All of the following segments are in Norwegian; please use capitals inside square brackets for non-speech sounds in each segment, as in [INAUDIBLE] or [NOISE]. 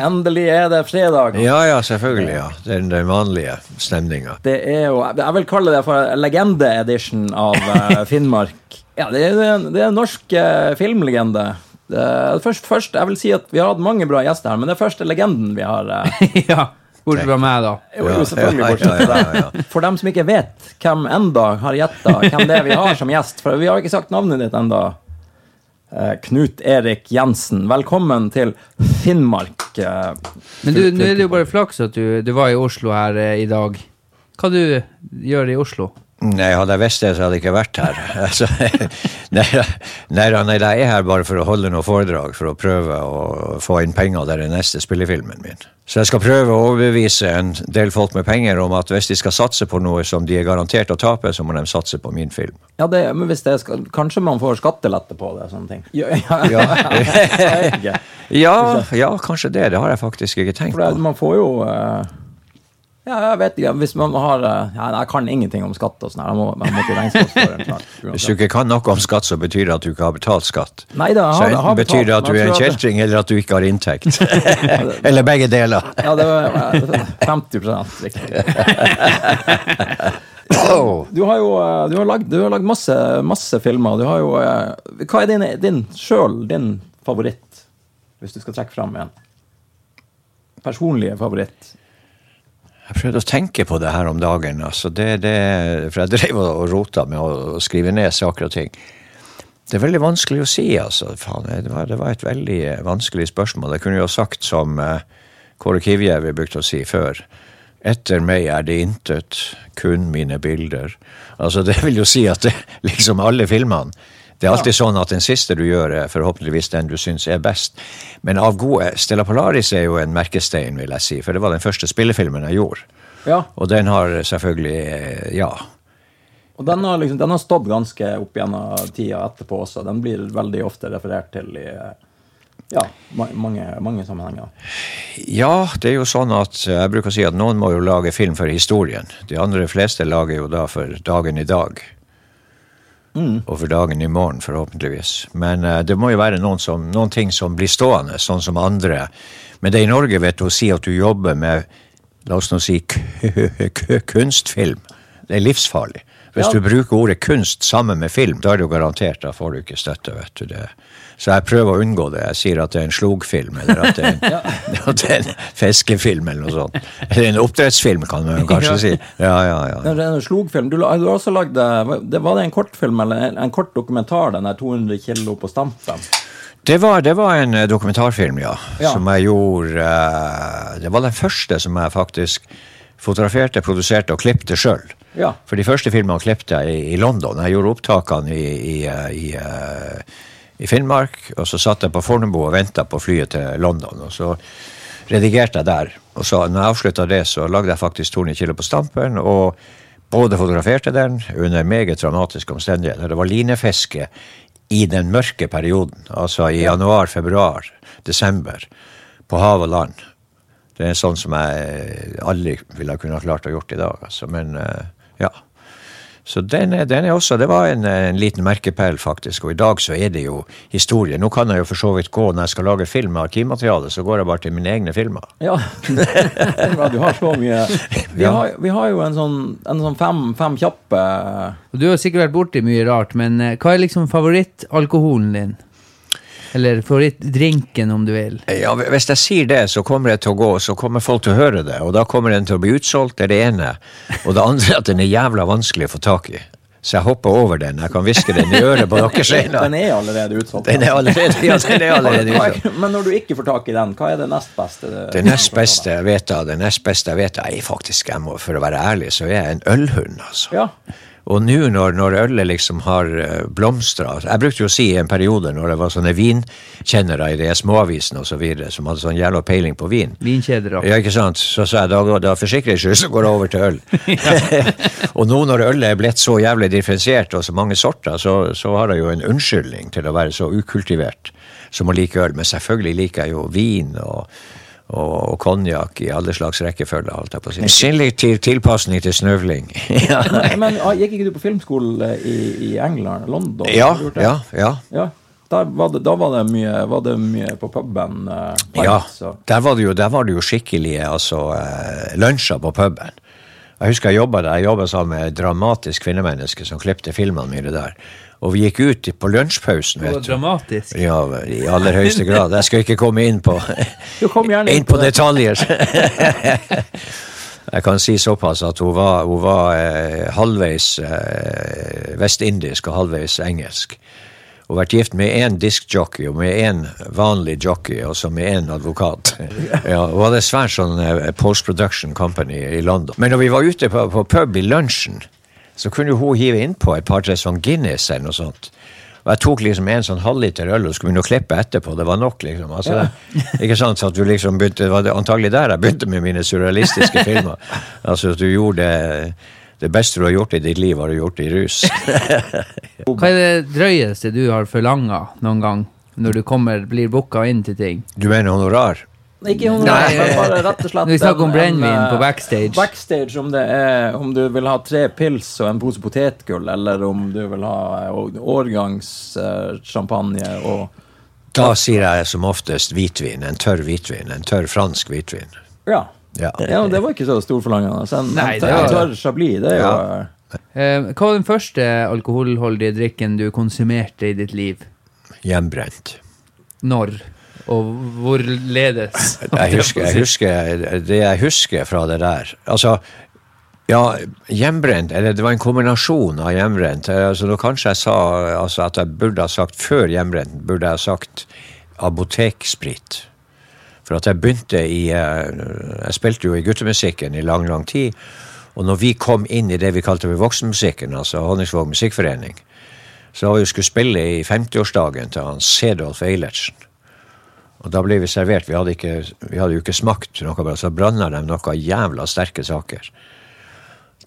Endelig er det fredag. Ja, ja, selvfølgelig. ja. Den, den vanlige stemninga. Det er jo Jeg vil kalle det for legende-edition av eh, [LAUGHS] Finnmark. Ja, det er, det er en norsk eh, filmlegende. Det er først, først, jeg vil si at Vi har hatt mange bra gjester her, men det er første legenden vi har. eh, [LAUGHS] ja. Bortsett fra meg, da. jo, jo, selvfølgelig bortsett fra ja, ja, det. For dem som ikke vet hvem enda har gjetta hvem det er vi har som gjest, for vi har ikke sagt navnet ditt enda. Eh, Knut Erik Jensen, velkommen til Finnmark. eh, Men du, nå er det jo bare flaks at du, du var i Oslo her eh, i dag. Hva du gjør i Oslo? Nei, hadde jeg visst det, så hadde jeg ikke vært her. [LAUGHS] Altså, nei, nei, nei, jeg er her bare for å holde noe foredrag, for å prøve å få inn penger til den neste spillefilmen min. Så jeg skal prøve å overbevise en del folk med penger om at hvis de skal satse på noe som de er garantert å tape, så må de satse på min film. Ja, det, men hvis det skal, Kanskje man får skattelette på det, sånne ting. Ja, ja, [LAUGHS] [LAUGHS] ja. Ja, kanskje det. Det har jeg faktisk ikke tenkt For det, på. man får jo eh, Ja, jeg vet ikke. Hvis man har eh, ja, Jeg kan ingenting om skatt og sånn. Jeg må, jeg må til regnskapsføreren. [LAUGHS] Hvis du ikke kan noe om skatt, så betyr det at du ikke har betalt skatt. Nei da, har, Så enten betyr det at du er en kjeltring, eller at du ikke har inntekt. [LAUGHS] [LAUGHS] eller begge deler. Ja, det var eh, 50 riktig. Du har jo eh, du har lagd, du har lagd masse, masse filmer. Du har jo eh, Hva er din, din sjøl, din favoritt, hvis du skal trekke fram en? Personlige favoritt. Jeg prøvde å tenke på det her om dagen. Altså det, det, for jeg drev og rota med å skrive ned saker og ting. Det er veldig vanskelig å si, altså. Faen, det, var, det var et veldig eh, vanskelig spørsmål. Jeg kunne jo sagt som uh, Kåre Kivjevi brukte å si før. Etter meg er det intet, kun mine bilder. Altså [LAUGHS] Det vil jo si at det, liksom alle filmene Det er alltid sånn at den siste du gjør, er forhåpentligvis den du syns er best. Men av gode Stella Polaris er jo en merkestein, vil jeg si, for det var den første spillefilmen jeg gjorde. Ja, Og den har selvfølgelig eh, Ja. og den har, liksom, den har stått ganske opp gjennom tida etterpå også. Den blir veldig ofte referert til i eh, ja, mange, mange sammenhenger. Ja, det er jo sånn at eh, jeg bruker å si at noen må jo lage film for historien. De andre fleste lager jo da for dagen i dag. Og over dagen i morgen, forhåpentligvis. Men uh, det må jo være noen, som, noen ting som blir stående, sånn som andre. Men det i Norge, vet du, å si at du jobber med, la oss nå si, [LAUGHS] kunstfilm, det er livsfarlig. Hvis Ja. du bruker ordet kunst sammen med film, da er det jo garantert, da får du ikke støtte, vet du. det. Så jeg prøver å unngå det. Jeg sier at det er en slogfilm, eller at det en, [LAUGHS] at det er en fiskefilm, eller noe sånt. Eller en oppdrettsfilm, kan man kanskje si. Ja, ja, ja. Det er en slogfilm. Du, du har også lagd eh, det, Var det en kortfilm eller en, en kort dokumentar, den der 200 kilo på stampen? Det var, det var en eh, dokumentarfilm, ja, Ja. som jeg gjorde uh, Det var den første som jeg faktisk fotograferte, produserte og klippte sjøl. Ja. For de første filmene klippte jeg i, i London. Jeg gjorde opptakene i, i, i, eh, i Finnmark, og så satt jeg på Fornebu og venta på flyet til London. Og så redigerte jeg der. Og så når jeg avslutta det, så lagde jeg faktisk 200 kilo på stampen. og både fotograferte den under meget dramatiske omstendigheter. Det var linefiske i den mørke perioden, altså i januar, februar, desember, på hav og land. Det er sånn som jeg aldri ville kunne ha klart å gjort i dag. Altså. Men eh, ja. Så den er, den er også Det var en, en liten merkepæl, faktisk. Og i dag så er det jo historie. Nå kan jeg jo for så vidt gå når jeg skal lage film med arkivmateriale, så går jeg bare til mine egne filmer. Ja, det er bra. Du har så mye [LAUGHS] Vi, Ja. har, vi har jo en sånn, en sånn fem, fem kjappe Du har sikkert vært borti mye rart, men eh, hva er liksom favorittalkoholen din? Eller favorittdrinken, om du vil? Ja, Hvis jeg sier det, så kommer jeg til å gå, så kommer folk til å høre det. Og da kommer den til å bli utsolgt, det er det ene. Og det andre er at den er jævla vanskelig å få tak i. Så jeg hopper over den. Jeg kan hviske den i øret på dere Den er allerede utsolgt. Den er allerede, ja, den er allerede utsolgt. Men når du ikke får tak i den, hva er det nest beste? Det nest beste jeg vet det nest beste jeg vet er faktisk, jeg må, for å være ærlig, så er jeg en ølhund, altså. Ja. Og nå når, når ølet liksom har uh, blomstra Jeg brukte jo å si i en periode når det var sånne vinkjennere i de småavisene videre, som hadde sånn jævla peiling på vin. Vinkjeder Ja, ikke sant? Så sa jeg da, da for sikkerhets skyld så går jeg over til øl. [LAUGHS] [LAUGHS] og nå når ølet er blitt så jævlig differensiert og så mange sorter, så, så har jeg jo en unnskyldning til å være så ukultivert som å like øl. Men selvfølgelig liker jeg jo vin og, og, og konjakk i alle slags rekkefølge, holdt jeg på å si. En til tilpasning til snøvling. [LAUGHS] ja. Men ah, gikk ikke du på filmskole i, i England? London? Ja, ja, ja. ja. Var det, da var det, mye, var det mye på puben. eh, Ja, der var det jo, der var det jo skikkelige altså, eh, lunsjer på puben. Jeg husker jeg jobba der. Jeg jobba sammen med et dramatisk kvinnemenneske som klipte filmene mine der. Og vi gikk ut på lunsjpausen, Det var dramatisk. Ja, i aller høyeste grad. Jeg skal ikke komme inn på, inn på det. detaljer. [LAUGHS] Jeg kan si såpass at hun var, hun var eh, halvveis eh, vestindisk og halvveis engelsk. Hun har vært gift med én diskjockey og med én vanlig jockey og så med én advokat. [LAUGHS] Ja, hun hadde svært sånn eh, post-production company i London. Men når vi var ute på, på pub i lunsjen, så kunne hun hive innpå et par-tre sånn Guinness eller noe sånt. Og jeg tok liksom en sånn halvliter øl og skulle begynne å klippe etterpå. Det var nok, liksom. Altså, det, [LAUGHS] ikke sant? Så at du liksom begynte, det var det antagelig der jeg begynte med mine surrealistiske filmer. [LAUGHS] Altså at du gjorde det, det beste du har gjort i ditt liv, har du gjort i rus. [LAUGHS] Hva er det drøyeste du har forlanga noen gang? Når du kommer, blir booka inn til ting? Du mener honorar? Ikke om men bare rett og slett når vi snakker om en- en, brennevin eh, på backstage. Backstage, om det er Om du vil ha tre pils og en pose potetgull, eller om du vil ha eh, årgangssjampanje og Da sier jeg som oftest hvitvin. En tørr hvitvin. En tørr fransk hvitvin. Ja. Ja. ja det var ikke så storforlangende. En, Nei, en, det tørr chablis, det er jo Ja. Eh, hva var den første alkoholholdige drikken du konsumerte i ditt liv? Hjemmebrent. Når? Og hvorledes? Jeg [LAUGHS] husker, jeg husker det jeg husker fra det der. Altså, ja, hjemmebrent, eller det var en kombinasjon av hjemmebrent. Eh, Altså, kanskje jeg sa altså, at jeg burde ha sagt før hjemmebrent, burde jeg ha sagt apoteksprit. For at jeg begynte i eh, Jeg spilte jo i guttemusikken i lang, lang tid. Og når vi kom inn i det vi kalte for voksenmusikken, altså Honningsvåg musikkforening, så var vi skulle spille i 50-årsdagen til han Sedolf Eilertsen. Og da ble vi servert. Vi hadde, ikke, vi hadde jo ikke smakt noe, bra, så branda de noe jævla sterke saker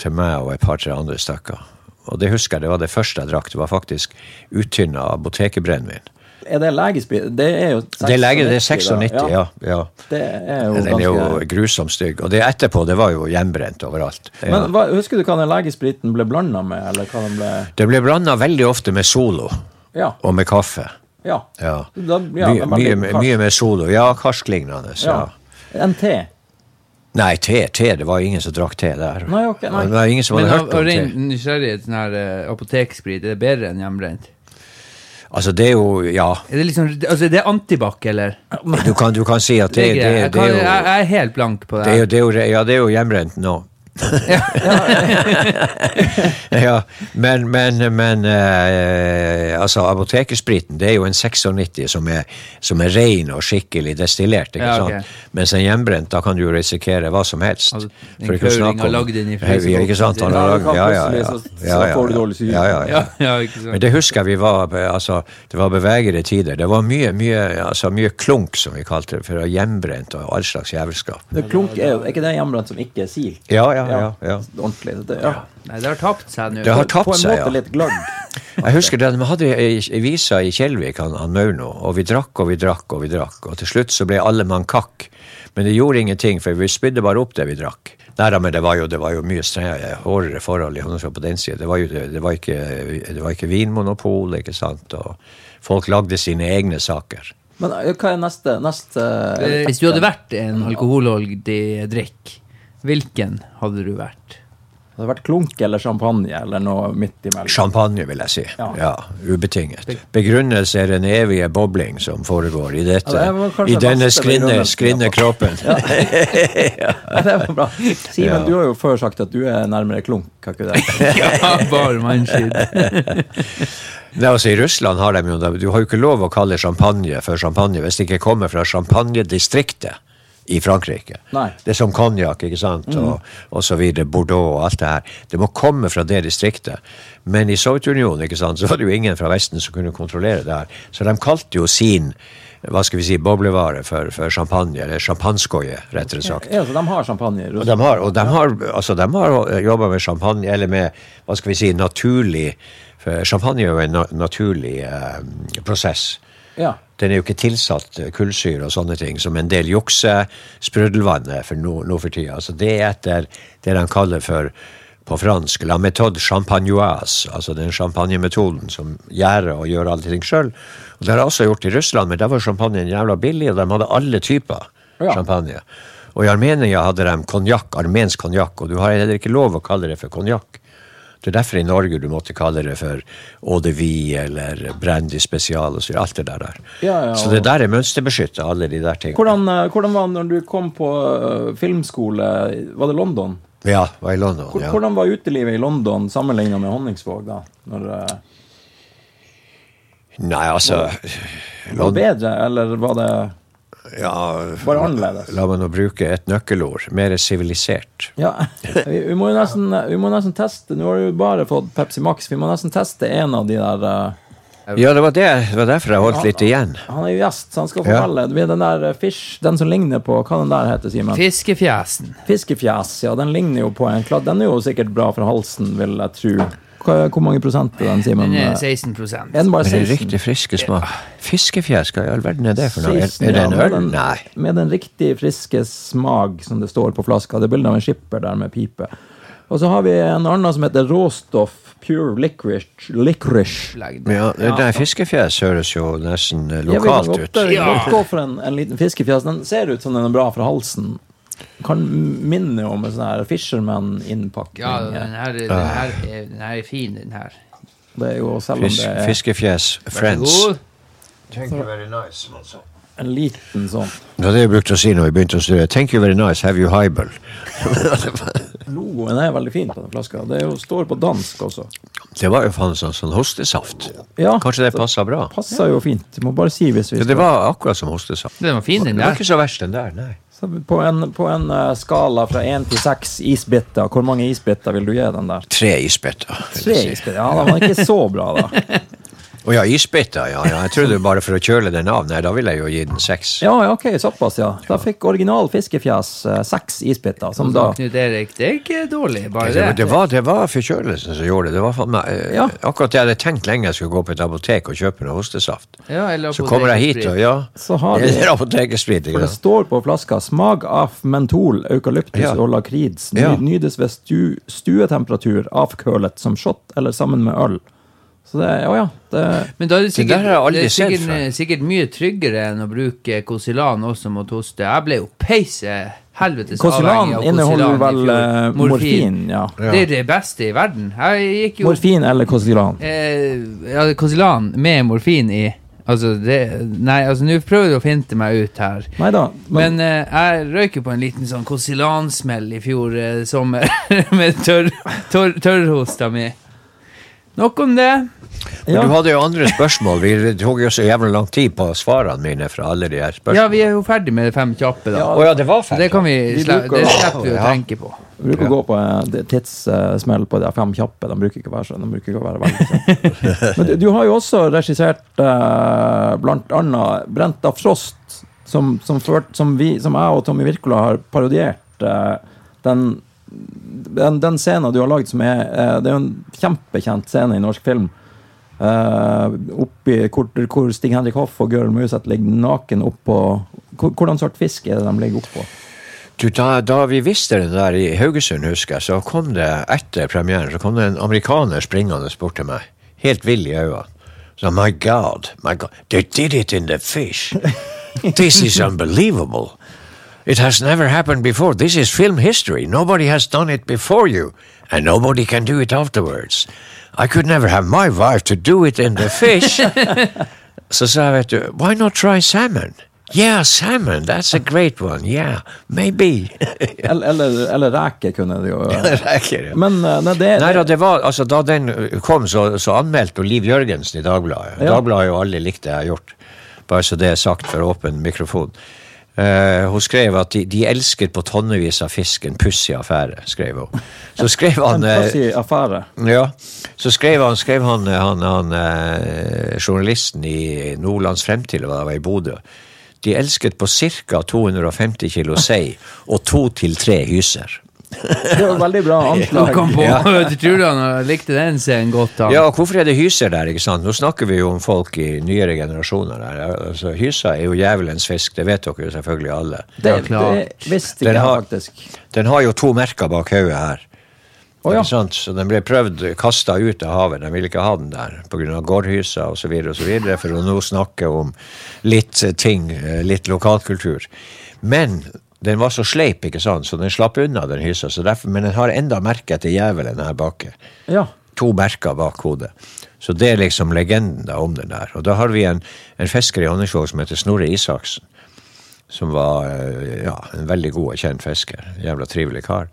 til meg og et par-tre andre stykker. Og det husker jeg, det var det første jeg drakk. Det var faktisk uttynna apotekerbrennevin. Er det legesprit? Det er jo Det er lege, det er 96, 96, ja. ja. Det er jo Den er jo grusomt stygg. Og det etterpå, det var jo hjemmebrent overalt. Ja. Men hva, Husker du hva den legespriten ble blanda med? Eller hva den ble Det ble blanda veldig ofte med Solo Ja. og med kaffe. Ja. Ja. Da, ja mye, mye, mye med Solo. Ja, karsklignende. Ja. Ja. En te. Nei, te, te, det var ingen som drakk te der. Nei, ok, nei. Det var ingen som hadde Men, hørt om te. nysgjerrighet, sånn her uh, apoteksprit, er det bedre enn hjemmebrent? Altså, det er jo Ja. Er det liksom, altså, det er antibac, eller? Du kan, du kan si at det, Det det, det, er jo jeg, er helt blank på det. det er jo, det jo, ja, det er jo hjemmebrent nå. [LAUGHS] ja, men, men, men eh, altså apotekerspriten det er jo en 96 som er, som er ren og skikkelig destillert. ikke Ja, okay. sant? Mens en hjemmebrent, da kan du jo risikere hva som helst. Altså, For ikke å snakke har om- lagd Ja, Ikke sant? Han har Ja, lagd, ja, ja, ja. Ja, ja, ja. Ja, ja, ja. Ja, ja, ikke sant. Men det husker jeg vi var altså, Det var bevegede tider. Det var mye, mye, altså, mye klunk, som vi kalte det, for hjemmebrent og all slags jævelskap. Det klunk er jo ikke det hjemmebrent som ikke er silt? Ja, ja, ja. ja. Ordentlig. Det, ja. Nei, det har tapt seg nå. Det har På tapt en seg, måte ja. litt glad Jeg husker det, Vi hadde ei vise i Kjellvik, han, han Mauno, og vi drakk og vi drakk og vi drakk. Og til slutt så ble alle mann kakk. Men det gjorde ingenting, for vi spydde bare opp det vi drakk. Nei da, men det var jo, det var jo mye strengere, hårdere forhold i Honningsvåg på den sida. Det, var det, det, var ikke- det var ikke vinmonopol, ikke sant. Og folk lagde sine egne saker. Men eh, hva er neste, neste Eh, Hvis du hadde vært en alkoholholdig drikk, hvilken hadde du vært? Det hadde vært klunk eller champagne eller noe midt imellom. Champagne, vil jeg si. Ja. Ja, Ubetinget. Begrunnelse er den evige bobling som foregår i dette. Ja, det I denne skrinne, skrinne kroppen. [LAUGHS] Ja, det var bra. Simen, Ja. du har jo før sagt at du er nærmere klunk, har ikke det? [LAUGHS] Ja, bare mannskitt. [LAUGHS] Nei, altså I Russland har de jo Du har jo ikke lov å kalle champagne for champagne hvis det ikke kommer fra champagnedistriktet i Frankrike. Nei. Det er som konjakk, sant, og, og så videre, Bordeaux og alt det her. Det må komme fra det distriktet. Men i Sovjetunionen ikke sant, så var det jo ingen fra Vesten som kunne kontrollere det her. Så de kalte jo sin hva skal vi si, boblevare for, for champagne, eller champagneskoie, rettere sagt. Ja, så de har champagne Og de har, og de har, altså de har jobba med champagne, eller med hva skal vi si, naturlig Champagne er jo en na naturlig eh, prosess. Ja. Den er jo ikke tilsatt eh, kullsyre og sånne ting, som en del jukser spruddelvann er for nå, nå for tida. Så det er etter det de kaller for på fransk la méthode champagnoise, altså den champagnemetoden som gjærer og gjør alle ting sjøl. Det har jeg også gjort i Russland, men der var champagnen jævla billig, og de hadde alle typer Ja. champagne. Og i Armenia hadde de konjakk, armensk konjakk, og du har heller ikke lov å kalle det for konjakk. Det er derfor i Norge du måtte kalle det for eau de vie eller brandy spesial og så alt det der. der. Ja, ja, Så det der er mønsterbeskytta, alle de der tingene. Hvordan, eh, hvordan var det når du kom på eh, filmskole? Var det London? Ja, var i London. Ja. Hvordan var utelivet i London sammenlignet med Honningsvåg? da? Når, eh, Nei, altså var det bedre, eller var det ja, Bare annerledes? La meg nå bruke et nøkkelord. Mer sivilisert. Ja, vi, vi, må jo nesten, vi må nesten teste Nå har du bare fått Pepsi Max. Vi må nesten teste en av de der uh... Ja, det var, det, det var derfor jeg holdt litt igjen. Han er jo gjest, så han skal fortelle. Ja. den der eh, fish, den som ligner på Hva den der heter, Simen? Fiskefjesen. Fiskefjes. Ja, den ligner jo på en kladd. Den er jo sikkert bra for halsen, vil jeg tro. Hvor mange prosent er den, Simen? Den er Er 16 den bare Men det er 16? riktig friske smak. Fiskefjes, hva i all verden er det for noe? Er, 16, det en øl? Nei. Med den riktig friske smak som det står på flaska. Det er bilde av en skipper der med pipe. Og så har vi en annen som heter Råstoff Pure Licorice. licorice. Ja, det der fiskefjes høres jo nesten eh, Ja, vi kan lokalt godt, ut. vi kan godt gå for en, en liten fiskefjes. Den ser ut som den er bra for halsen. Kan minne om en sånn her Fisherman-innpakning. Ja, den her, den, her er, den her er fin, den her. Det er jo selv om Fisk, det er fiskefjes friends. Thank you very nice. en liten sånn Det var det jeg brukte å si når vi begynte å studere. Thank you very nice, have you hybel? Logoen [LAUGHS] er veldig fin på den flaska. Det er jo, står på dansk også. Det var jo faen sånn, sånn hostesaft. Ja, Kanskje det passa bra? passer jo fint. Du må bare si hvis vi Ja, det var akkurat som hostesaft. Den var fin, den Det var ikke så verst, den der. nei. Så på en, på en eh, skala fra én til seks isbiter, hvor mange isbiter vil du gi den der? Tre isbiter. Tre isbiter? Ja, den var ikke så bra, da. [LAUGHS] Å ja, isbiter, ja, ja. Jeg trodde bare for å kjøle den av. Nei, da ville jeg jo gi den seks. Ja, ja, ok, såpass, ja. Da fikk original fiskefjes eh, seks isbiter, som da Knut Erik, det er ikke dårlig, bare Det, det. det, var, det var forkjølelsen som gjorde det. Det var for meg eh, Ja. Akkurat det jeg hadde tenkt lenge jeg skulle gå på et apotek og kjøpe noe hostesaft. Ja, eller Så kommer jeg hit, og ja Så har vi- Eller apotekesprit. For det står på flaska 'smag av mentol, eukalyptus Ja. og lakrids'. Ny, Ja. Nydes ved stu, stuetemperatur, avkølet som shot eller sammen med øl. Så det Å ja. Det, Men da er det sikkert, det er sikkert, sikkert mye tryggere enn å bruke Kosilan også mot hoste. Jeg ble jo peise helvetes Kosilan avhengig av inneholder vel eh, morfin. ja. Det er det beste i verden. Jeg gikk jo Morfin eller Kosilan. eh, ja, Kosilan med morfin i. Altså, det Nei, altså, nå prøver du å finte meg ut her. Neida, men, Men eh, jeg røyk jo på en liten sånn Kosilan-smell i fjor eh, sommer [LAUGHS] med tørrhosta tørr, mi. Nok om det. Men ja. Du hadde jo andre spørsmål. Vi tok jo så jævlig lang tid på svarene mine fra alle de her spørsmålene. Ja, vi er jo ferdig med fem kjappe, da. Å ja, det var ferdig. det kan vi Vi det slipper vi å Ja. tenke på. Vi bruker å gå på en tidssmell på de fem kjappe. De bruker ikke å være sånn. de bruker ikke å være veldig sånn. [LAUGHS] Men du, du har jo også regissert uh, blant annet Brent av Frost, som, som, ført, som, vi, som jeg og Tommy Wirkola har parodiert. Uh, den, den, den scenen du har lagd som er eh, Det er jo en kjempekjent scene i norsk film. Uh, oppi, hvor, hvor Stig-Henrik Hoff og Gøril Museth ligger naken oppå hvor- Hvordan sort fisk er det de ligger oppå? Du, da, da vi visste det der i Haugesund, husker jeg, så kom det etter premieren så kom det en amerikaner springende bort til meg. Helt vill i øynene. Så my God, my God, they did it in the fish. This is unbelievable. It has never happened before. This is film history. Nobody has done it before you, and nobody can do it afterwards. I could never have my wife to do it in the fish. [LAUGHS] Så sa jeg, vet du, why not try salmon? Yeah, salmon, that's a great one. Yeah, maybe. [LAUGHS] Eller, eller, eller reker kunne det jo Reker, ja. Men eh, nei, det, Nei da, det var, altså Da den kom, så, så anmeldte Liv Jørgensen i Dagbladet. Ja. Dagbladet har jo aldri likt det jeg har gjort. Bare så det er sagt for åpen mikrofon. Eh, hun skrev at de, de elsker på tonnevis av fisk, en pussig affære, skrev hun. Så skrev [LAUGHS] han en eh, pussig affære. Ja, så skrev han, skrev han, han, han uh, journalisten i Nordlands Fremtid, eller hva det var, i Bodø. De elsket på ca. 250 kilo sei og to til tre hyser. Det var veldig bra [LAUGHS] anslag. Ja. [LAUGHS] på, du tror han likte den scenen godt, Da. Ja, og hvorfor er det hyser der, ikke sant? Nå snakker vi jo om folk i nyere generasjoner der. Altså, hyser er jo djevelens fisk, det vet dere jo selvfølgelig alle. Det, det visste jeg faktisk. Den har jo to merker bak hodet her. Oh, ja. Ikke sant? Så den ble prøvd kasta ut av havet. De ville ikke ha den der pga. gårdhysa osv. For å nå snakke om litt ting, eh, litt lokalkultur. Men den var så sleip, ikke sant, så den slapp unna den hysa. Så derfor, men den har enda merke etter jævelen her baki. Ja. To merker bak hodet. Så det er liksom legenden da om den der. Og da har vi en, en fisker i Honningsvåg som heter Snorre Isaksen. Som var eh, ja, en veldig god og kjent fisker. Jævla trivelig kar.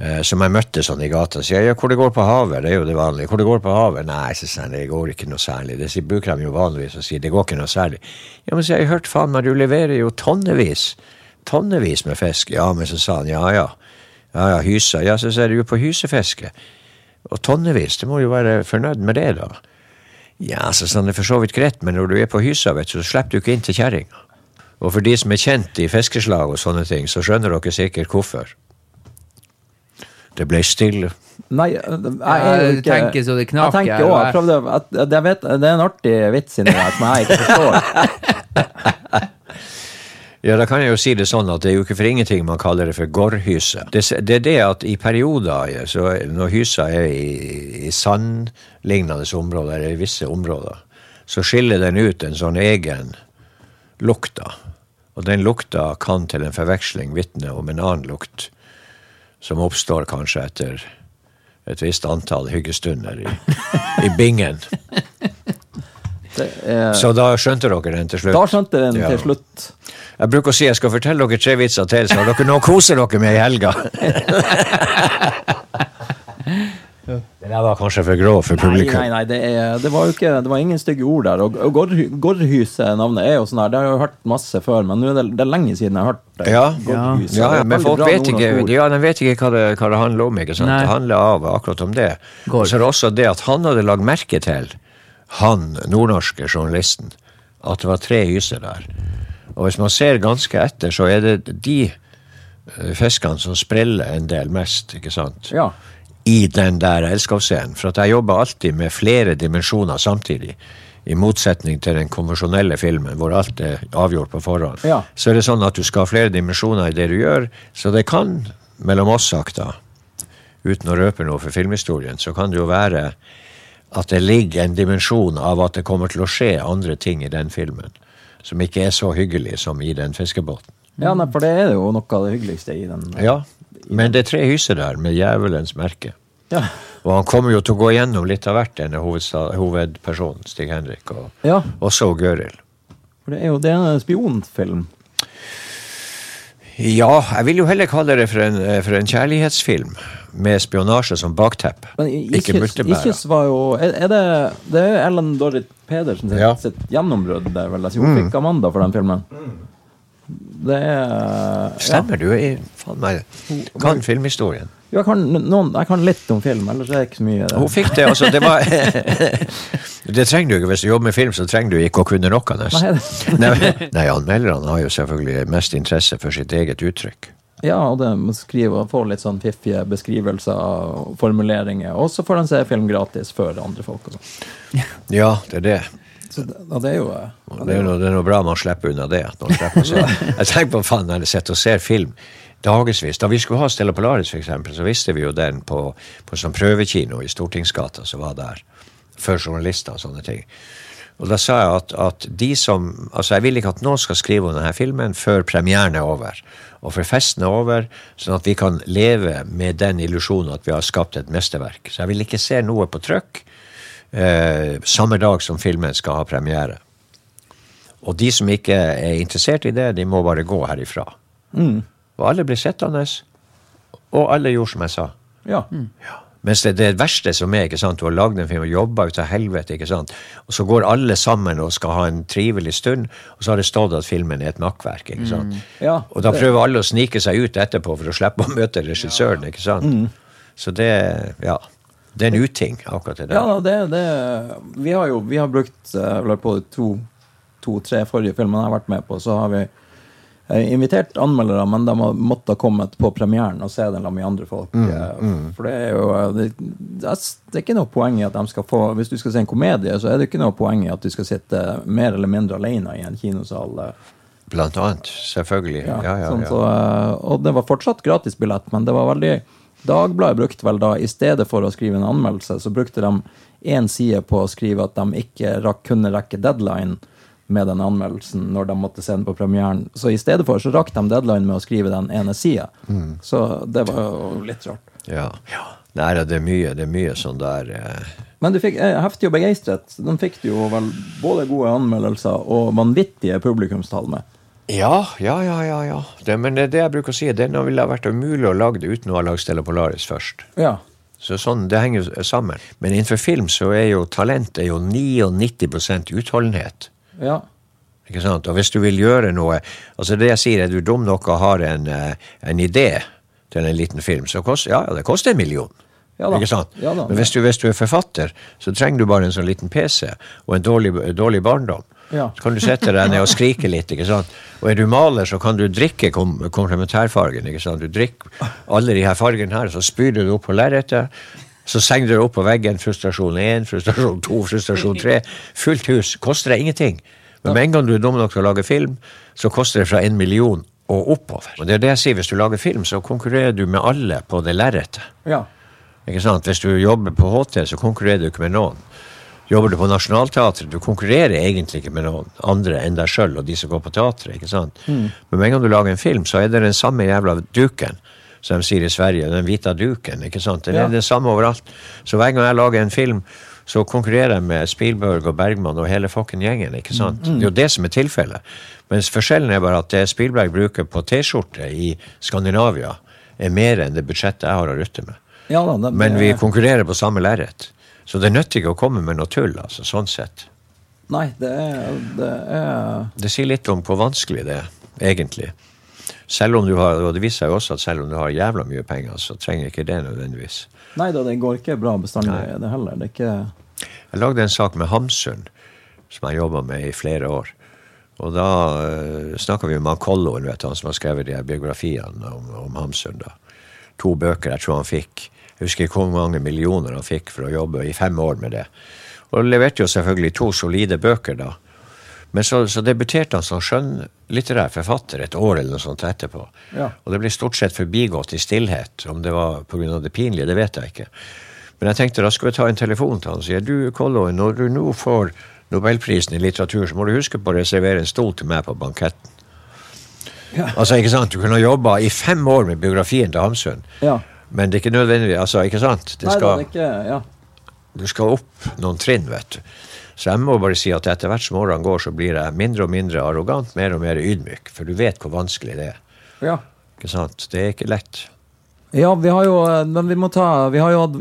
Eh, som jeg møtte sånn i gata. Sier ja, hvor det går på havet, det er jo det vanlige. Hvor det går på havet? Nei, sier han, det går ikke noe særlig. Det bruker de jo vanligvis å si. det går ikke noe særlig. Ja, men sier, har jeg hørt faen meg, du leverer jo tonnevis. Tonnevis med fisk. Ja, men så sa han ja ja. Ja ja, hysa. Ja, så er du jo på hysefiske. Og tonnevis, du må jo være fornøyd med det, da. Ja, så sa han det er for så vidt greit, men når du er på hysa, vet du, så slipper du ikke inn til kjerringa. Og for de som er kjent i fiskeslag og sånne ting, så skjønner dere sikkert hvorfor. Det ble stille. Nei, jeg jeg, Jeg tenker så det knaker Jeg tenker også, jeg prøvde, at, jeg vet, det er en artig vits inni der som jeg ikke forstår. [LAUGHS] Ja, da kan jeg jo si det sånn at det er jo ikke for ingenting man kaller det for gårdhyse. Det, det er det at i perioder, når hysa er i, i sandlignende områder, eller i visse områder, så skiller den ut en sånn egen lukt. Og den lukta kan til en forveksling vitne om en annen lukt, som oppstår kanskje etter et visst antall hyggestunder i, i bingen. [LAUGHS] Er, Så da skjønte dere den til slutt. da skjønte den Ja. til slutt. Jeg bruker å si jeg skal fortelle dere tre vitser til, så har dere noe å kose dere med i helga. [LAUGHS] Det der var kanskje for grå for publikum. nei, nei, det, er, det var jo ikke Det var ingen stygge ord der. Og, Gårdhyse-navnet er jo sånn her, det har jeg jo hørt masse før, men nå er det, det er lenge siden jeg har hørt det. Ja. Ja, ja, men folk vet ikke, ja, de vet ikke hva det, hva det handler om. ikke sant? Nei. Det handler av akkurat om det. Gård. Og så er det også det at han hadde lagd merke til, han nordnorske journalisten, at det var tre hyser der. Og hvis man ser ganske etter, så er det de eh, fiskene som spreller en del mest, ikke sant? Ja. i den der elskavscenen. For at jeg jobber alltid med flere dimensjoner samtidig. I motsetning til den konvensjonelle filmen, hvor alt er avgjort på forhånd. Ja. Så er det sånn at du skal ha flere dimensjoner i det du gjør. Så det kan, mellom oss sagt da, uten å røpe noe for filmhistorien, så kan det jo være at det ligger en dimensjon av at det kommer til å skje andre ting i den filmen. Som ikke er så hyggelig som i den fiskebåten. ja, nei, for det er jo noe av det hyggeligste i den. Ja, men det er tre hyser der med djevelens merke. Ja. Og han kommer jo til å gå gjennom litt av hvert, denne hovedpersonen, Stig Henrik, og ja, også Gøril. for det er jo det er en spionfilm. Ja, jeg vil jo heller kalle det for en, eh, for en kjærlighetsfilm med spionasje som bakteppe. Ikke multebærer. Var jo Er, det Det er Ellen Dorrit Pedersen sitt, Ja. Mm. sitt gjennombrudd, der vel. Hun hun fikk Amanda for den filmen. Det er Stemmer, du er faen meg kan filmhistorien. Jeg, kan, noen, jeg kan litt om film, ellers er det ikke så mye. Hun fikk det, altså. Det var [LAUGHS] Det trenger du ikke. Hvis du jobber med film, så trenger du ikke å kunne noe, nesten. [LAUGHS] Nei, nei, anmelderne har jo selvfølgelig mest interesse for sitt eget uttrykk. Ja, og det må skrive og få litt sånn fiffige beskrivelser og formuleringer. Og så får de se film gratis før andre folk sånn. [LAUGHS] Ja, det er det. Så det, og det er jo ja, Det er, noe, det er noe bra man slipper unna det. Slipper. Jeg tenker på faen når jeg sitter og ser film dagevis. Da vi skulle ha Stella Polaris, for eksempel, så visste vi jo den på, på sånn prøvekino i Stortingsgata som var der. Før journalister og sånne ting. Og da sa jeg at, at de som Altså, jeg vil ikke at noen skal skrive om denne filmen før premieren er over. Og før festen er over, sånn at vi kan leve med den illusjonen at vi har skapt et mesterverk. Så jeg vil ikke se noe på trykk eh, samme dag som filmen skal ha premiere. Og de som ikke er interessert i det, de må bare gå herifra. Og alle blir sittende, og alle gjorde som jeg sa. ja. Mens det, det verste som er, ikke sant, du har lagd en film og jobba ut av helvete, ikke sant, og så går alle sammen og skal ha en trivelig stund, og så har det stått at filmen er et makkverk. ikke sant. Ja, og da prøver alle å snike seg ut etterpå for å slippe å møte regissøren, ikke sant. Så det, ja, det er en uting, akkurat det der. Ja, det, det Vi har jo vi har brukt vel på de to, to-tre forrige filmene jeg har vært med på, så har vi invitert anmeldere, men de har måttet ha kommet på premieren og se den sammen med andre folk. eh, For det er jo det, det, er, ikke noe poeng i at de skal få Hvis du skal se en komedie, så er det ikke noe poeng i at du skal sitte mer eller mindre alene i en kinosal. eh, Blant annet, selvfølgelig. Ja, ja, ja. sånn, så, eh, og det var fortsatt gratisbillett, men det var veldig Dagbladet brukte vel da, i stedet for å skrive en anmeldelse, så brukte de én side på å skrive at de ikke kunne rekke deadline med den anmeldelsen når de måtte se den på premieren. Så i stedet for så rakk de deadline med å skrive den ene sida. Så det var jo litt rart. Ja. Nei, det er mye, det er mye sånn der eh, Men du fikk eh, heftig og begeistret. Den fikk du jo vel både gode anmeldelser og vanvittige publikumstall med. Ja, ja, ja, ja. ja. Det, men det er det jeg bruker å si. Denne ville vært umulig å lage det uten å ha lagd Stella Polaris først. Ja. Så sånn, Det henger jo sammen. Men innenfor film så er jo talent er jo 99% utholdenhet. Ja. Ikke sant? Og hvis du vil gjøre noe altså Det jeg sier, er du dum nok og har en, eh, en idé til en liten film, så koster, ja, ja, det koster en million. Ja da. Ikke sant? Ja da. Men hvis du, hvis du er forfatter, så trenger du bare en sånn liten PC og en dårlig, dårlig barndom. Ja. Så kan du sette deg ned og skrike litt. ikke sant? Og er du maler, så kan du drikke kom komplementærfargen. ikke sant? Du drikker alle de her fargene her, så spyr du det opp på lerretet. Så senger du opp på veggen. Frustrasjon 1, frustrasjon 2, frustrasjon 3. Fullt hus. Koster deg ingenting. Men med en gang du er dum nok til å lage film, så koster det fra en million og oppover. Og det er det jeg sier, Hvis du lager film, så konkurrerer du med alle på det lerretet. ja. Ikke sant? Hvis du jobber på HT, så konkurrerer du ikke med noen. Jobber du på Nationaltheatret, du konkurrerer egentlig ikke med noen andre enn deg sjøl og de som går på teatret. ikke sant? Men med en gang du lager en film, så er det den samme jævla duken, som de sier i Sverige. Den hvite duken. ikke sant? Det er Ja. det samme overalt. Så hver gang jeg lager en film, så konkurrerer jeg med Spielberg og Bergman og hele fucken gjengen. ikke sant? Det er jo det som er tilfellet. Mens forskjellen er bare at det Spielberg bruker på T-skjorte i Skandinavia, er mer enn det budsjettet jeg har å rutte med. ja da, det, Men vi konkurrerer på samme lerret. Så det nytter ikke å komme med noe tull, altså, sånn sett. Nei, det er, det er Det sier litt om hvor vanskelig det er, egentlig. Selv om du har, og det viser seg jo også at selv om du har jævla mye penger, så trenger ikke det nødvendigvis. Nei da, det går ikke bra bestandig, det heller. Det ikke Jeg lagde en sak med Hamsun, som jeg jobba med i flere år. Og da uh, snakka vi med Kolloen, vet du, han som har skrevet de her biografiene om, om Hamsun. da. To bøker jeg tror han fikk. Jeg husker ikke hvor mange millioner han fikk for å jobbe i fem år med det. Og leverte jo selvfølgelig to solide bøker da. Men så, så debuterte han som skjønnlitterær forfatter et år eller noe sånt etterpå. Ja. Og det ble stort sett forbigått i stillhet. Om det var pga. det pinlige, det vet jeg ikke. Men jeg tenkte da skulle jeg ta en telefon til han og si du Kollo, når du nå får Nobelprisen i litteratur, så må du huske på å reservere en stol til meg på banketten. Altså, ikke sant? Du kunne ha jobba i fem år med biografien til Hamsun, Ja. men det er ikke nødvendig. altså, ikke sant? Det Nei det er ikke Ja. du skal opp noen trinn, vet du. Så jeg må bare si at etter hvert som årene går, så blir jeg mindre og mindre arrogant, mer og mer ydmyk. For du vet hvor vanskelig det er. ja. Ikke sant? Det er ikke lett. Ja, vi har jo Men vi må ta Vi har jo hatt om,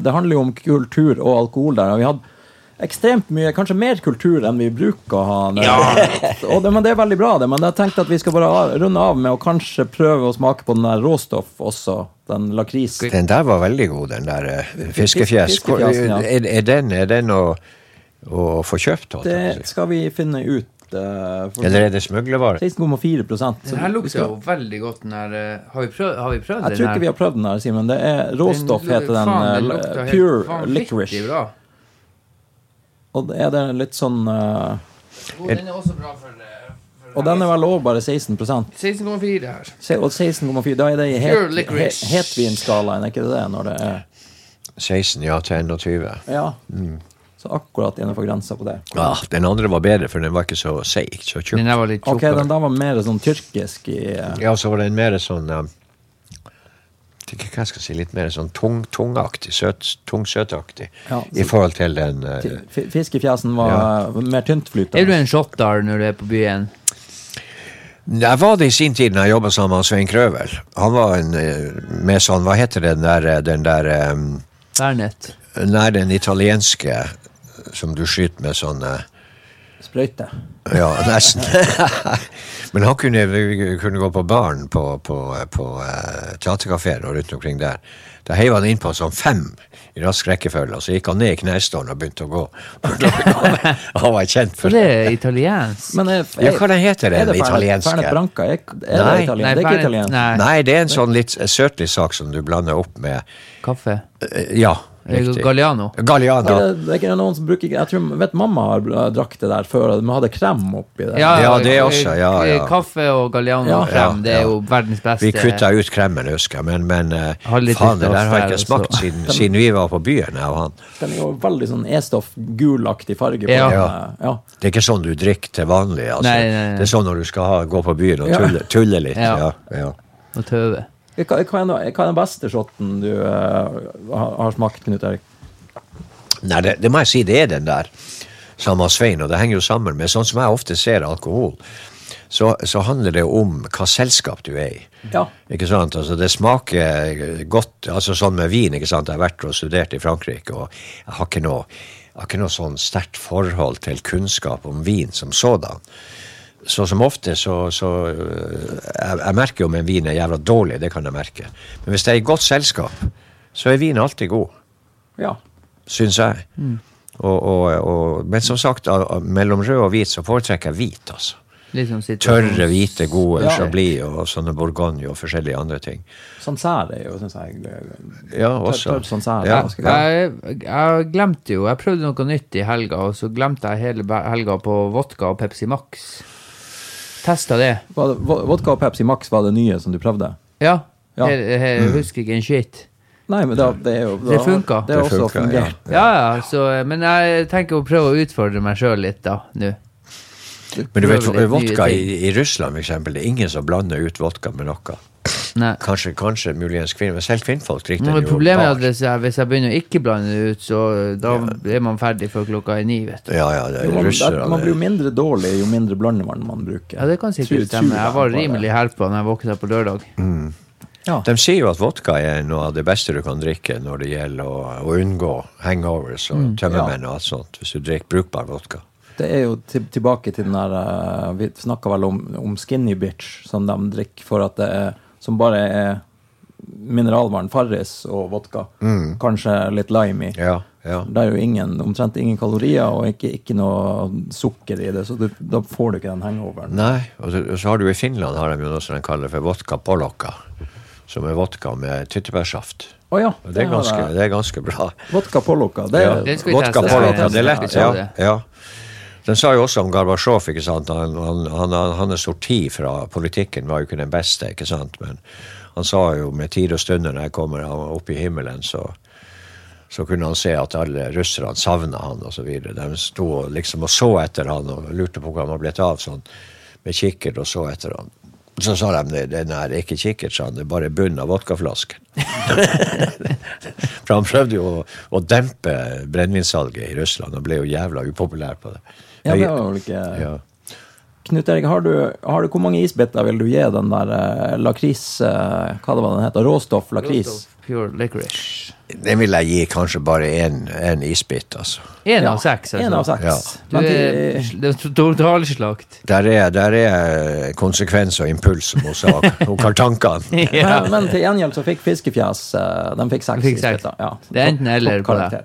Det handler jo om kultur og alkohol der. Vi hadde ekstremt mye, kanskje mer kultur enn vi bruker å ha. [LAUGHS] og det, men det er veldig bra, det. Men jeg tenkte at vi skal bare runde av med å kanskje prøve å smake på den der råstoff også. Den lakris. Den der var veldig god, den der eh, fiskefjes. Ja. Er, er den, er den å, å få kjøpt? jeg Det si? skal vi finne ut. for- Eller er det smuglervare? 16,4 så Den her lukter jo veldig godt. Den her, eh, har, vi prøvd, har vi prøvd Jeg den tror ikke vi har prøvd den her, Simen. Det er råstoff, Den heter den. faen, den pure licorice. Bra. Og er det litt sånn uh, Og den er også bra for, eh, for Og den er vel òg bare 16 16,4 her. Se- Og 16,4, da er det i het, licorice. he- hetvinskalaen, er ikke det det? Når det er 16, ja, til 21. Ja. Så akkurat innenfor grensa på det. Ja, den andre var bedre, for den var ikke så seig. Så tjukk. Den der var litt tjukkere. Ok, den der var mer sånn tyrkisk i uh... Ja, så var den mer sånn um, vet ikke hva jeg skal si, Litt mer sånn tung, tungaktig. Søt, Tungsøtaktig. Ja, I forhold til den uh, Fiskefjesen var mer tyntflytende. Er du en shotdar når du er på byen? Jeg var det i sin tid når jeg jobba sammen med Svein Krøvel. Han var en eh, med sånn Hva heter den der, eh, den der um, Bernet? Nei, den italienske som du skyter med sånn eh, Sprøyte. Ja, nesten. [LAUGHS] [LAUGHS] Men han kunne, kunne gå på baren på, på, på uh, teaterkafeer og rundt omkring der. Da heiv han innpå sånn fem i rask rekkefølge, og så gikk han ned i knestående og begynte å gå. [LAUGHS] han var kjent For det. det er italiensk. Men er, Ja, hva heter den er det italienske? Fernet Branca? Er, er Nei. det italiensk? Det er ikke italiensk. Nei. Nei, det er en sånn litt søtlig sak som du blander opp med Kaffe. eh, Ja. Riktig. Galliano. Galliano. Det, det er ikke noen som bruker Jeg tror, vet mamma har drakk det der før, de hadde krem oppi det. Ja, det også, ja, ja. Kaffe og Galliano-krem, Ja, det er ja. jo verdens beste. Vi kutta ut kremen, husker jeg, men, men eh, faen, det der har jeg ikke smakt så- siden, siden vi var på byen, jeg og han. Den er jo veldig sånn E-stoff, gulaktig farge på Ja. den. Ja. eh, ja. Det er ikke sånn du drikker til vanlig. Altså. Nei, nei, nei. Det er sånn når du skal ha, gå på byen og tulle, tulle litt. Ja. Ja. Ja, Og tøve. Hva, hva, er, den beste shotten du uh, har, smakt, Knut Erik? Nei, det, det må jeg si, det er den der, samme Svein, og det henger jo sammen med sånn som jeg ofte ser alkohol. Så, så handler det om hva selskap du er i. Ja. Ikke sant? Altså, det smaker godt, altså sånn med vin. ikke sant? Jeg har vært og studert i Frankrike, og jeg har ikke noe, har ikke noe sånn sterkt forhold til kunnskap om vin som sådan. Så som ofte så, så øh, jeg, jeg merker om en vin er jævla dårlig, det kan jeg merke. Men hvis det er i godt selskap, så er vin alltid god ja. syns jeg. Og, og, og, men som sagt, mellom rød og hvit så foretrekker jeg hvit. altså. Liksom Tørre, hvite, gode Ja. Chablis og sånne Bourgogne og forskjellige andre ting. Sancerre er jo, syns jeg eh, Ja, også. Tørt Sancerre. Ja. Jeg, jeg glemte jo Jeg prøvde noe nytt i helga, og så glemte jeg hele helga på vodka og Pepsi Max. Testa det. Var det, vodka og Pepsi Max var det nye som du prøvde? Ja. Ja. Her, her, jeg husker ikke en shit. Nei, men det, det er jo Det funka. Det har også fungert. Ja, ja, så, men jeg tenker å prøve å utfordre meg sjøl litt, da, nå. Men du vet, vodka i, i Russland for eksempel, det er ingen som blander ut vodka med noe. Nei. Kanskje, kanskje muligens kvinner, men selv kvinnfolk drikker den jo problemet er at hvis jeg, hvis jeg begynner å ikke blande det ut, så da er man ferdig før klokka er ni, vet du. Ja, ja, det er man, russere. man blir jo mindre dårlig jo mindre blandevann man bruker. Ja, det kan sikkert stemme. Jeg var rimelig herpa når jeg våkna på lørdag. Ja. De sier jo at vodka er noe av det beste du kan drikke når det gjelder å, å unngå hangovers og tømmermenn og alt sånt, hvis du drikker brukbar vodka. Det er jo til, tilbake til den der eh, Vi snakka vel om, om skinny bitch, som de drikker for at det er Som bare er mineralvann, Farris og vodka. Kanskje litt lime i. Ja, ja. Det er jo ingen, omtrent ingen kalorier og ikke, ikke noe sukker i det, så du, da får du ikke den hangoveren. Nei, og så, og så har du i Finland har de jo noe som de kaller for vodka polokka, som er vodka med tyttebærsaft. Oh, ja. det, det er ganske, det er ganske bra. Vodka polokka. Det, Ja. Det Vodka polokka, det er lett. Ja, ja. Den sa jo også om Gorbatsjov, ikke sant. Han, han, han, hans sorti fra politikken var jo ikke den beste, ikke sant. Men han sa jo med tid og stunder når jeg kommer opp i himmelen, så, så kunne han se at alle russerne savna han videre. De sto liksom og så etter han og lurte på hvor han var blitt av sånn med kikkert og så etter han. Så sa de den er ikke kikkert, sa han, det er bare bunnen av vodkaflasken. [LAUGHS] For han prøvde jo å, å dempe brennevinsalget i Russland og ble jo jævla upopulær på det. Ja, det var vel ikke Ja. Knut Erik, har du, har du, hvor mange isbiter vil du gi den der eh, lakris eh, Hva det var den heter? Råstoff lakris? Pure licorice. Den vil jeg gi kanskje bare én isbit, altså. Én Ja, av seks, altså. En av seks. Ja. Du er, det er totalslakt. Der er, der er konsekvens og impuls, som hun sa. [LAUGHS] Hun har tankene. Ja. men, men til gjengjeld så fikk Fiskefjes eh, De fikk seks Fikk seks. isbiter. Ja. Det er enten eller på det.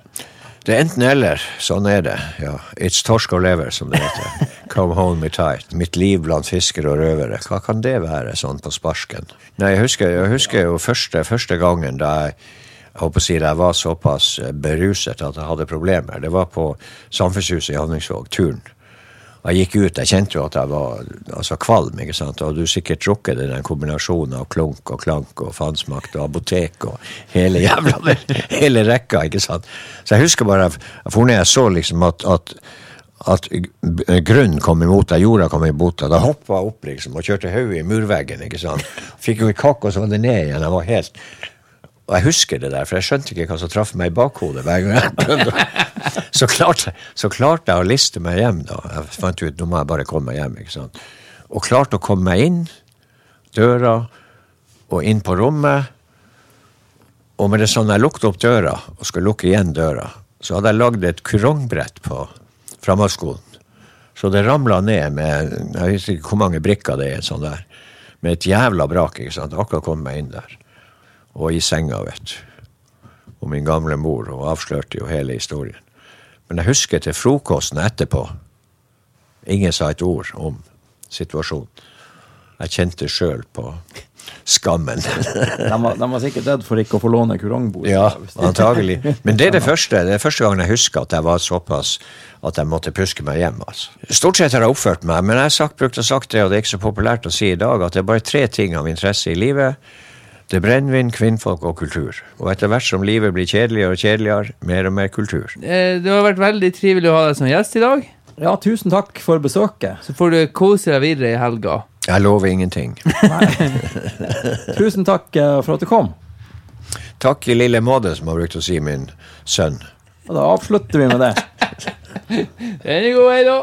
Det er enten eller. Sånn er det. ja. It's torsk og lever, som det heter. [LAUGHS] Come home me tight. Mitt liv blant fiskere og røvere. Hva kan det være, sånn på sparken? Nei, jeg husker, jeg husker jo første, første gangen da jeg jeg håper å si det, jeg var såpass beruset at jeg hadde problemer. Det var på Samfunnshuset i Honningsvåg, turn. Jeg gikk ut, jeg kjente jo at jeg var altså, kvalm, ikke sant. Og du sikkert drukket den kombinasjonen av klunk og klank og fansmakt og apotek og hele jævla [LAUGHS] hele rekka, ikke sant. Så jeg husker bare, jeg for når jeg så liksom at, at at grunnen kom imot deg, jorda kom imot deg. Da hoppa jeg opp liksom, og kjørte hodet i murveggen. ikke sant? Fikk jo en kakk, og så var det ned igjen. Jeg var helt og jeg husker det der, for jeg skjønte ikke hva som traff meg i bakhodet hver gang jeg prøvde. [LAUGHS] Så klarte, så klarte jeg å liste meg hjem, da. Jeg fant ut nå må jeg bare komme meg hjem. ikke sant? Og klarte å komme meg inn døra og inn på rommet. Og med det sånn jeg lukket opp døra og skulle lukke igjen døra, så hadde jeg lagd et kurongbrett på framhaldsskolen. Så det ramla ned med jeg vet ikke hvor mange brikker det er, sånn der, med et jævla brak. ikke sant? Akkurat kom meg inn der og i senga, vet du. Og min gamle mor, og avslørte jo hele historien. Men jeg husker til frokosten etterpå. Ingen sa et ord om situasjonen. Jeg kjente sjøl på skammen. [LAUGHS] De var, de var sikkert redd for ikke å få låne kurongbordet. Ja, antagelig. Men det er det første, det er første gangen jeg husker at jeg var såpass at jeg måtte puske meg hjem. altså. Stort sett har jeg oppført meg, men jeg har sagt, brukt å sagt det, og det er ikke så populært å si i dag, at det er bare tre ting av interesse i livet. Det er brennevin, kvinnfolk og kultur. Og etter hvert som livet blir kjedeligere og kjedeligere, mer og mer kultur. Eh, Det har vært veldig trivelig å ha deg som gjest i dag. Ja, tusen takk for besøket. Så får du kose deg videre i helga. Jeg lover ingenting. [LAUGHS] Tusen takk eh, for at du kom. Takk i lille måte, som har brukt å si min sønn. Og da avslutter vi med det. [LAUGHS] Den er god, hei da.